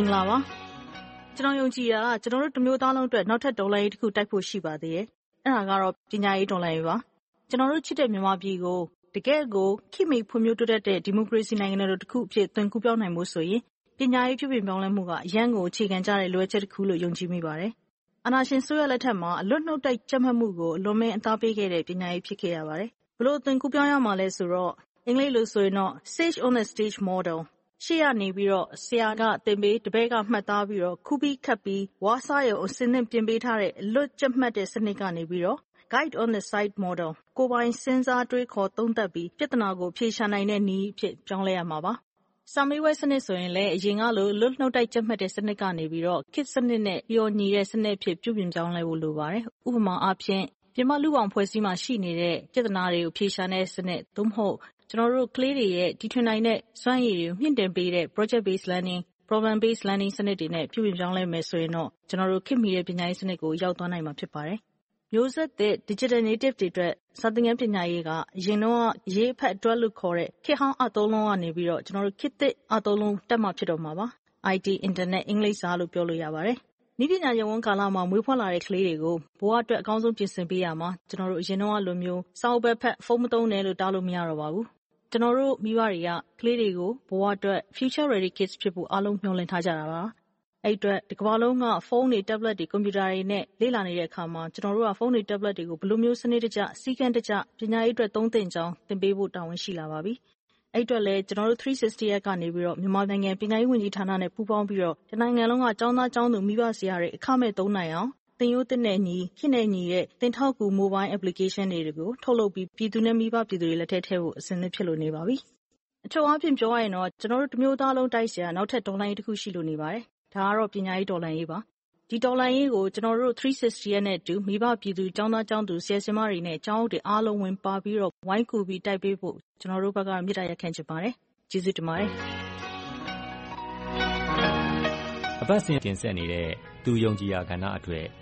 ္ဂလာပါ။ကျနော်ယုံကြည်တာက ကျနော်တို့ တမျိုးသားလုံးအတွက် နောက်ထပ်တော်လှန်ရေးတခု တိုက်ဖို့ရှိပါသေးတယ်။အဲဒါကတော့ ပညာရေးတော်လှန်ရေးပါ။ကျနော်တို့ချစ်တဲ့ မြန်မာပြည်ကို တကယ့်ကို ခေတ်မီဖွံ့ဖြိုးတိုးတက်တဲ့ ဒီမိုကရေစီနိုင်ငံတော်တခုအဖြစ်အသွင်ကူးပြောင်းနိုင်ဖို့ဆိုရင် ပညာရေးပြုပြင်ပြောင်းလဲမှုက အရမ်းကို အခြေခံကျတဲ့ လိုအပ်ချက်တခုလို့ ယုံကြည်မိပါတယ်။အာဏာရှင်အစိုးရလက်ထက်မှာ အလွတ်နှုတ်တိုက်ကြပ်မတ်မှုကို အလွန်အမင်း အသားပေးခဲ့တဲ့ ပညာရေး ဖြစ်ခဲ့ရပါတယ်။ဘယ်လို အသွင်ကူးပြောင်းရမှာလဲဆိုတော့ အင်္ဂလိပ်လိုဆိုရင်တော့ Sage on the Stage Model ရှေ့ကနေပြီးတော့ ဆရာကသင်ပေး တပည့်က မှတ်သားပြီးတော့ခူးပြီးခတ်ပြီး ဝါးစားရုံ အဆင်သင့်ပြင်ပေးထားတဲ့ အလွတ်ကြက်မှတ်တဲ့ စနစ်ကနေပြီးတော့ Guide on the Side Model ကိုယ်ပိုင်စဉ်းစား တွေးခေါ်သုံးသပ်ပြီး ပြဿနာကို အဖြေရှာနိုင်တဲ့နည်းအဖြစ် ပြောင်းလဲရမှာပါ။စာမေးပွဲစနစ်ဆိုရင်လည်း အရင်ကလိုအလွတ်နှုတ်တိုက်ကြက်မှတ်တဲ့စနစ်ကနေပြီးတော့ ခေတ်စနစ်နဲ့ လျော်ညီတဲ့စနစ်အဖြစ် ပြုပြင်ပြောင်းလဲဖို့ လိုပါတယ်။ဥပမာအားဖြင့်မြန်မာ့လူ့ဘောင်အဖွဲ့အစည်းမှာ ရှိနေတဲ့ ပြဿနာတွေကို အဖြေရှာတဲ့စနစ်။သို့မဟုတ် ကျနော်တို့ကလေးတွေရဲ့ တီထွင်နိုင်တဲ့စွမ်းရည်တွေကို မြှင့်တင်ပေးတဲ့ Project Based Learning, Problem Based Learning စနစ်တွေနဲ့ ပြုပြင်ပြောင်းလဲမယ်ဆိုရင်တော့ ကျနော်တို့ခေတ်မီတဲ့ ပညာရေးစနစ်ကို ရောက်သွားနိုင်မှာ ဖြစ်ပါတယ်။မျိုးဆက်သစ် Digital Native တွေအတွက် စာသင်ခန်းပညာရေးက အရင်တုန်းက အရေးအဖတ်အတွက်လို့ခေါ်တဲ့ ခေတ်ဟောင်းအသုံးအနှုန်းကနေပြီးတော့ခေတ်သစ်အသုံးအနှုန်းတက်မှာဖြစ်တော့မှာပါ။ IT, အင်တာနက်၊အင်္ဂလိပ်စာလို့ ပြောလို့ရပါတယ်။နည်းပညာရပ်ဝန်းကာလမှာ မွေးဖွားလာတဲ့ ကလေးတွေကို ဘဝအတွက် အကောင်းဆုံး ပြင်ဆင်ပေးရာမှာ ကျနော်တို့ အရင်တုန်းကလိုမျိုး စာအုပ်ပဲဖတ်၊ဖုန်းမသုံးနဲ့လို့ တားလို့ မရတော့ပါဘူး ကျနော်တို့မိဘတွေက ကလေးတွေကို ဘဝအတွက် Future Ready Kids ဖြစ်ဖို့ အားလုံးမျှော်လင့်ထားကြတာပါ။အဲဒီအတွက် တကမ္ဘာလုံးက ဖုန်းတွေ၊တက်ဘလက်တွေ၊ကွန်ပျူတာတွေနဲ့ လေ့လာနေတဲ့အခါမှာ ကျနော်တို့က ဖုန်းတွေ၊တက်ဘလက်တွေကို ဘယ်လိုမျိုး စနစ်တကျ၊စည်းကမ်းတကျ ပညာရေးအတွက် သုံးသင့်ကြောင်း သင်ပေးဖို့ တာဝန်ရှိလာပါပြီ။အဲဒီအတွက်လည်း ကျနော်တို့ 360 Act ကနေပြီးတော့မြန်မာနိုင်ငံ ပညာရေးဝန်ကြီးဌာနနဲ့ ပူးပေါင်းပြီးတော့ တနိုင်ငံလုံးက ကျောင်းသား ကျောင်းသူ မိဘဆရာတွေ အခမဲ့သုံးနိုင်အောင် သင်ရိုးသစ်နဲ့အညီ ခေတ်နဲ့ညီတဲ့ သင်ထောက်ကူ Mobile Application တွေကို ထုတ်လုပ်ပြီး ပြည်သူနဲ့ မိဘပြည်သူတွေ လက်ထဲထည့်ဖို့ အဆင်သင့်ဖြစ်လို့နေပါပြီ။အချုပ်အားဖြင့် ပြောရရင်တော့ ကျနော်တို့ တမျိုးသားလုံး တိုက်စရာ နောက်ထပ် တော်လှန်ရေးတခု ရှိလို့နေပါတယ်။ဒါကတော့ ပညာရေး တော်လှန်ရေးပါ။ဒီတော်လှန်ရေးကို ကျနော်တို့ 360 ရက်နဲ့အတူ မိဘပြည်သူ ကျောင်းသားကျောင်းသူ ဆရာ ဆရာမတွေနဲ့ ကျောင်းအုပ်တွေအားလုံး ဝင်ပါပြီးတော့ ဝိုင်းကူပြီး တိုက်ပေးဖို့ ကျနော်တို့ဘက်က မေတ္တာရပ်ခံချင်ပါတယ်။ကျေးဇူးတင်ပါတယ်။အပတ်စဉ်တင်ဆက်နေတဲ့ သူယုံကြည်ရာကဏ္ဍအတွက်